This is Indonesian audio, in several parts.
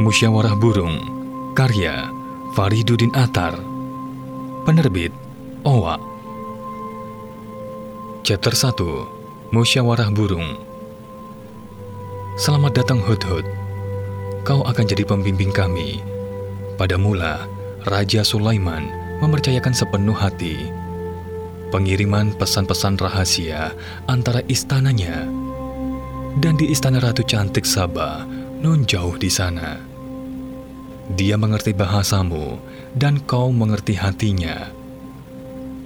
Musyawarah Burung Karya Fariduddin Atar Penerbit OWA. Chapter 1 Musyawarah Burung. Selamat datang Hudhud Kau akan jadi pembimbing kami. Pada mula Raja Sulaiman mempercayakan sepenuh hati. Pengiriman pesan-pesan rahasia antara istananya. Dan di istana Ratu Cantik Sabah nun jauh di sana. Dia mengerti bahasamu dan kau mengerti hatinya.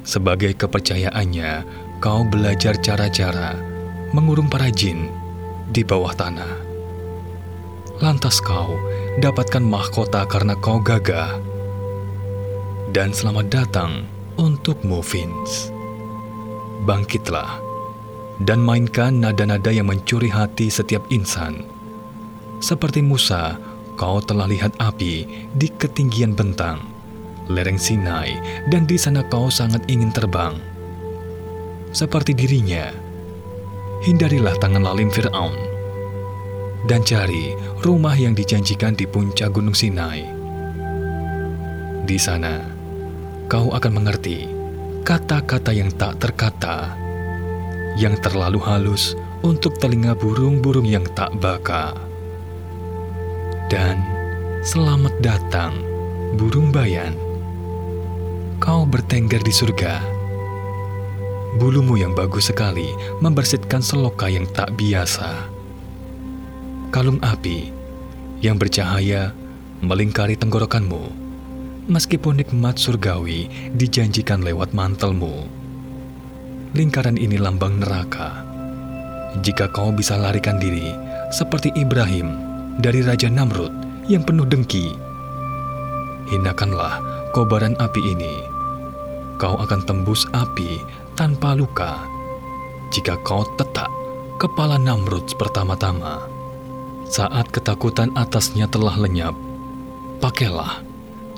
Sebagai kepercayaannya, kau belajar cara-cara mengurung para jin di bawah tanah. Lantas kau dapatkan mahkota karena kau gagah. Dan selamat datang untukmu, Vince bangkitlah dan mainkan nada-nada yang mencuri hati setiap insan. Seperti Musa, kau telah lihat api di ketinggian bentang, lereng Sinai, dan di sana kau sangat ingin terbang. Seperti dirinya, hindarilah tangan lalim Fir'aun dan cari rumah yang dijanjikan di puncak Gunung Sinai. Di sana, kau akan mengerti kata-kata yang tak terkata, yang terlalu halus untuk telinga burung-burung yang tak baka. Dan selamat datang, burung bayan. Kau bertengger di surga. Bulumu yang bagus sekali membersihkan seloka yang tak biasa. Kalung api yang bercahaya melingkari tenggorokanmu meskipun nikmat surgawi dijanjikan lewat mantelmu. Lingkaran ini lambang neraka. Jika kau bisa larikan diri, seperti Ibrahim dari Raja Namrud yang penuh dengki, hinakanlah kobaran api ini. Kau akan tembus api tanpa luka jika kau tetap kepala Namrud pertama-tama. Saat ketakutan atasnya telah lenyap, pakailah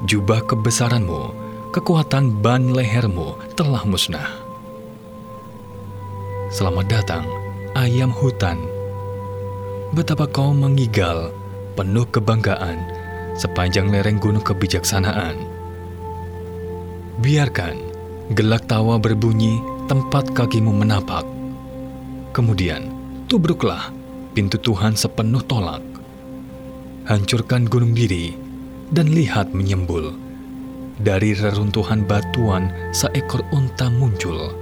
jubah kebesaranmu, kekuatan ban lehermu telah musnah. Selamat datang, ayam hutan. Betapa kau mengigal, penuh kebanggaan, sepanjang lereng gunung kebijaksanaan. Biarkan gelak tawa berbunyi tempat kakimu menapak. Kemudian, tubruklah pintu Tuhan sepenuh tolak. Hancurkan gunung diri, dan lihat menyembul. Dari reruntuhan batuan, seekor unta muncul.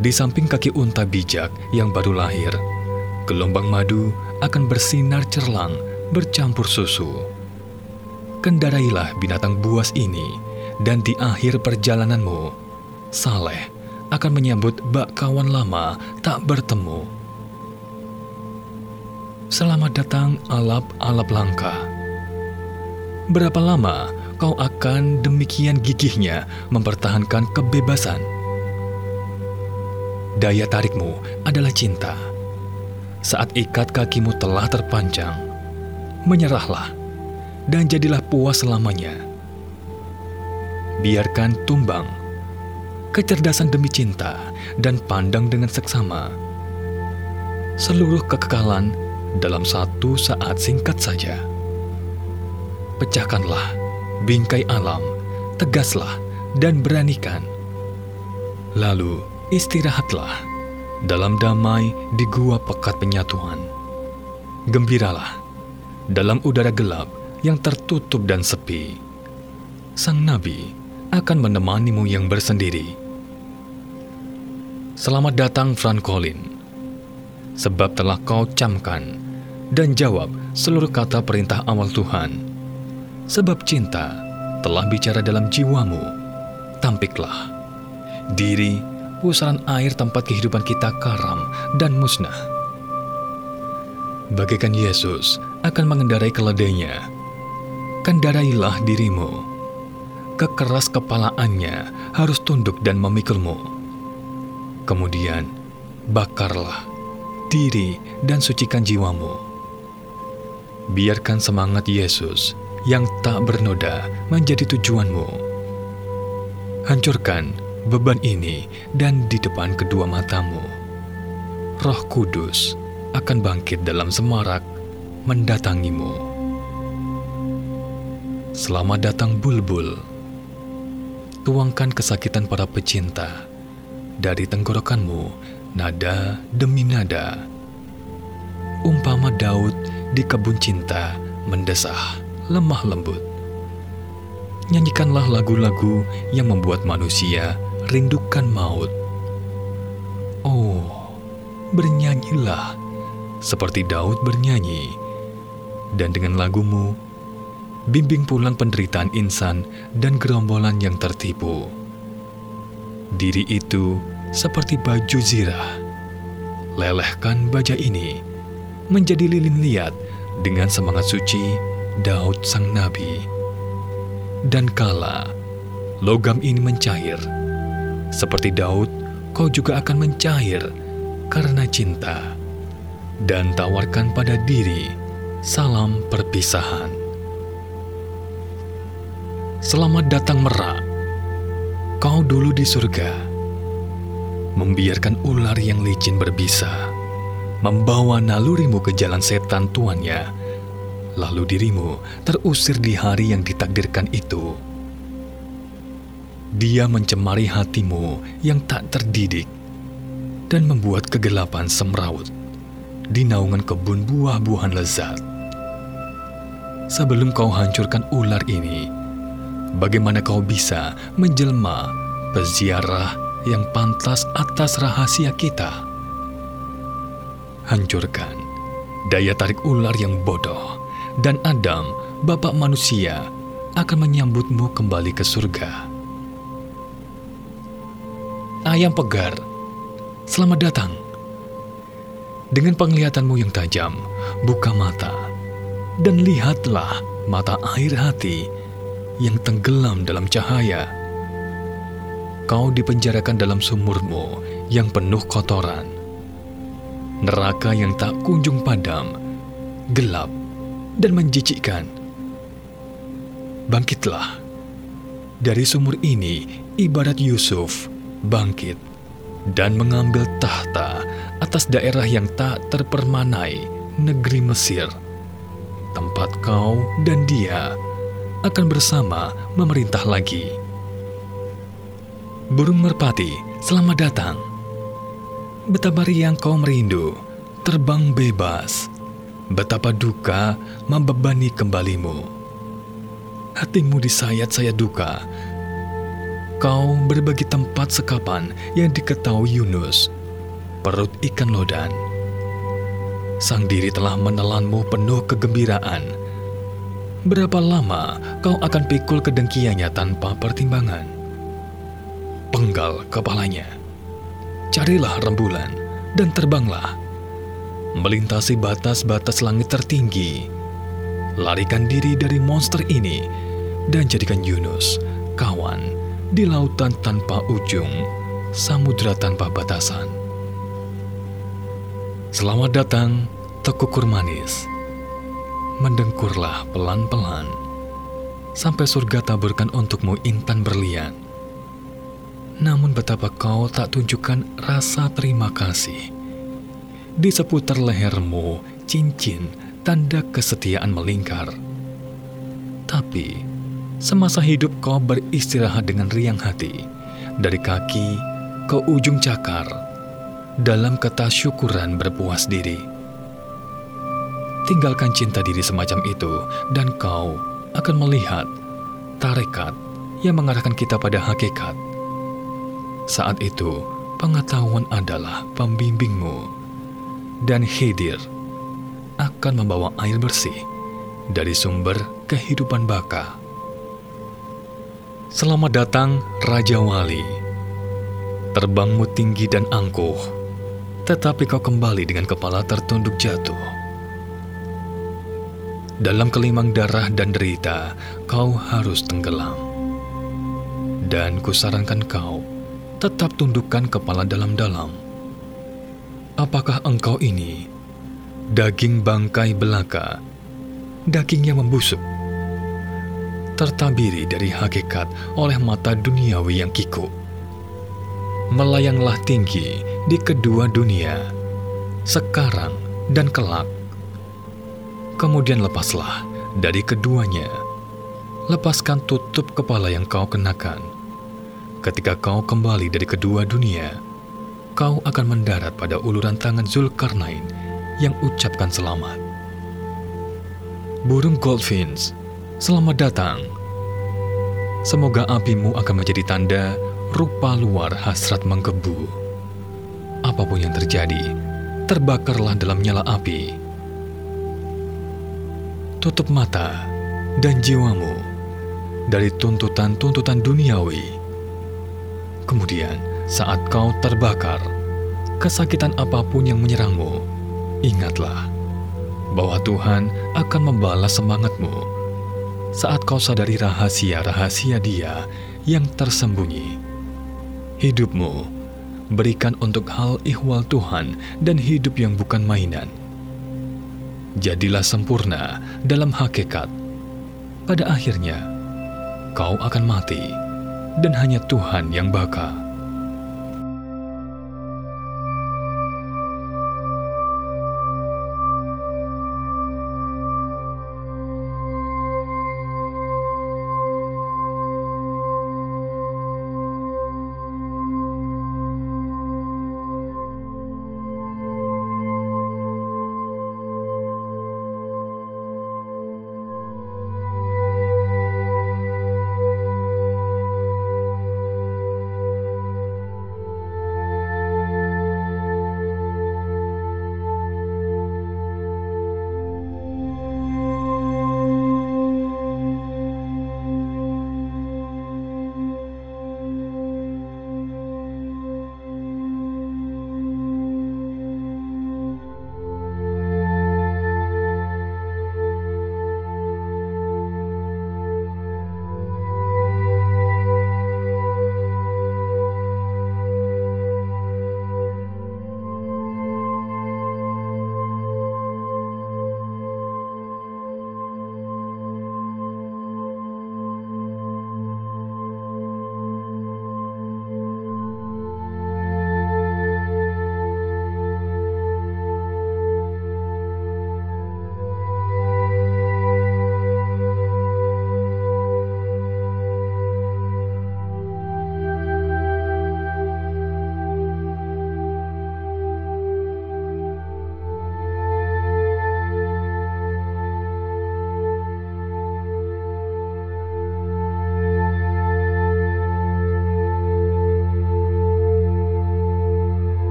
Di samping kaki unta bijak yang baru lahir, gelombang madu akan bersinar cerlang bercampur susu. Kendarailah binatang buas ini, dan di akhir perjalananmu, Saleh akan menyambut bak kawan lama tak bertemu. Selamat datang alap-alap langkah Berapa lama kau akan demikian gigihnya mempertahankan kebebasan? Daya tarikmu adalah cinta. Saat ikat kakimu telah terpanjang, menyerahlah dan jadilah puas selamanya. Biarkan tumbang, kecerdasan demi cinta, dan pandang dengan seksama. Seluruh kekekalan dalam satu saat singkat saja pecahkanlah bingkai alam, tegaslah dan beranikan. Lalu istirahatlah dalam damai di gua pekat penyatuan. Gembiralah dalam udara gelap yang tertutup dan sepi. Sang Nabi akan menemanimu yang bersendiri. Selamat datang Francolin, sebab telah kau camkan dan jawab seluruh kata perintah awal Tuhan sebab cinta telah bicara dalam jiwamu. Tampiklah diri pusaran air tempat kehidupan kita karam dan musnah. Bagaikan Yesus akan mengendarai keledainya, kendarailah dirimu. Kekeras kepalaannya harus tunduk dan memikulmu. Kemudian, bakarlah diri dan sucikan jiwamu. Biarkan semangat Yesus yang tak bernoda menjadi tujuanmu. Hancurkan beban ini dan di depan kedua matamu. Roh Kudus akan bangkit dalam semarak mendatangimu. Selamat datang bulbul. Tuangkan kesakitan para pecinta dari tenggorokanmu, nada demi nada. Umpama Daud di kebun cinta mendesah lemah lembut. Nyanyikanlah lagu-lagu yang membuat manusia rindukan maut. Oh, bernyanyilah seperti Daud bernyanyi, dan dengan lagumu, bimbing pulang penderitaan insan dan gerombolan yang tertipu. Diri itu seperti baju zirah. Lelehkan baja ini menjadi lilin liat dengan semangat suci Daud sang nabi. Dan kala logam ini mencair, seperti Daud, kau juga akan mencair karena cinta. Dan tawarkan pada diri salam perpisahan. Selamat datang merak. Kau dulu di surga, membiarkan ular yang licin berbisa, membawa nalurimu ke jalan setan tuannya, lalu dirimu terusir di hari yang ditakdirkan itu. Dia mencemari hatimu yang tak terdidik dan membuat kegelapan semrawut di naungan kebun buah-buahan lezat. Sebelum kau hancurkan ular ini, bagaimana kau bisa menjelma peziarah yang pantas atas rahasia kita? Hancurkan daya tarik ular yang bodoh, dan Adam, bapak manusia, akan menyambutmu kembali ke surga. Ayam pegar, selamat datang. Dengan penglihatanmu yang tajam, buka mata, dan lihatlah mata air hati yang tenggelam dalam cahaya. Kau dipenjarakan dalam sumurmu yang penuh kotoran. Neraka yang tak kunjung padam, gelap, dan menjijikkan. Bangkitlah. Dari sumur ini, ibarat Yusuf bangkit dan mengambil tahta atas daerah yang tak terpermanai, negeri Mesir. Tempat kau dan dia akan bersama memerintah lagi. Burung merpati, selamat datang. Betapa riang kau merindu, terbang bebas. Betapa duka membebani kembalimu. Hatimu disayat-sayat duka. Kau berbagi tempat sekapan yang diketahui Yunus, perut ikan lodan. Sang diri telah menelanmu penuh kegembiraan Berapa lama kau akan pikul kedengkiannya tanpa pertimbangan? Penggal kepalanya. Carilah rembulan dan terbanglah. Melintasi batas-batas langit tertinggi. Larikan diri dari monster ini dan jadikan Yunus kawan di lautan tanpa ujung, samudra tanpa batasan. Selamat datang, Tekukur Manis mendengkurlah pelan-pelan, sampai surga taburkan untukmu intan berlian. Namun betapa kau tak tunjukkan rasa terima kasih. Di seputar lehermu, cincin, tanda kesetiaan melingkar. Tapi, semasa hidup kau beristirahat dengan riang hati, dari kaki ke ujung cakar, dalam ketasyukuran berpuas diri Tinggalkan cinta diri semacam itu, dan kau akan melihat tarekat yang mengarahkan kita pada hakikat. Saat itu, pengetahuan adalah pembimbingmu, dan Hidir akan membawa air bersih dari sumber kehidupan baka. Selamat datang, Raja Wali. Terbangmu tinggi dan angkuh, tetapi kau kembali dengan kepala tertunduk jatuh dalam kelimang darah dan derita, kau harus tenggelam. Dan kusarankan kau tetap tundukkan kepala dalam-dalam. Apakah engkau ini daging bangkai belaka, daging yang membusuk, tertabiri dari hakikat oleh mata duniawi yang kikuk? Melayanglah tinggi di kedua dunia, sekarang dan kelak Kemudian lepaslah dari keduanya. lepaskan tutup kepala yang kau kenakan. Ketika kau kembali dari kedua dunia, kau akan mendarat pada uluran tangan Zulkarnain yang ucapkan selamat. Burung Goldfinch, selamat datang. Semoga apimu akan menjadi tanda rupa luar hasrat menggebu. Apa pun yang terjadi, terbakarlah dalam nyala api. Tutup mata dan jiwamu dari tuntutan-tuntutan duniawi. Kemudian, saat kau terbakar, kesakitan apa pun yang menyerangmu, ingatlah bahwa Tuhan akan membalas semangatmu saat kau sadari rahasia-rahasia Dia yang tersembunyi. Hidupmu berikan untuk hal ihwal Tuhan dan hidup yang bukan mainan. Jadilah sempurna dalam hakikat. Pada akhirnya, kau akan mati dan hanya Tuhan yang baka.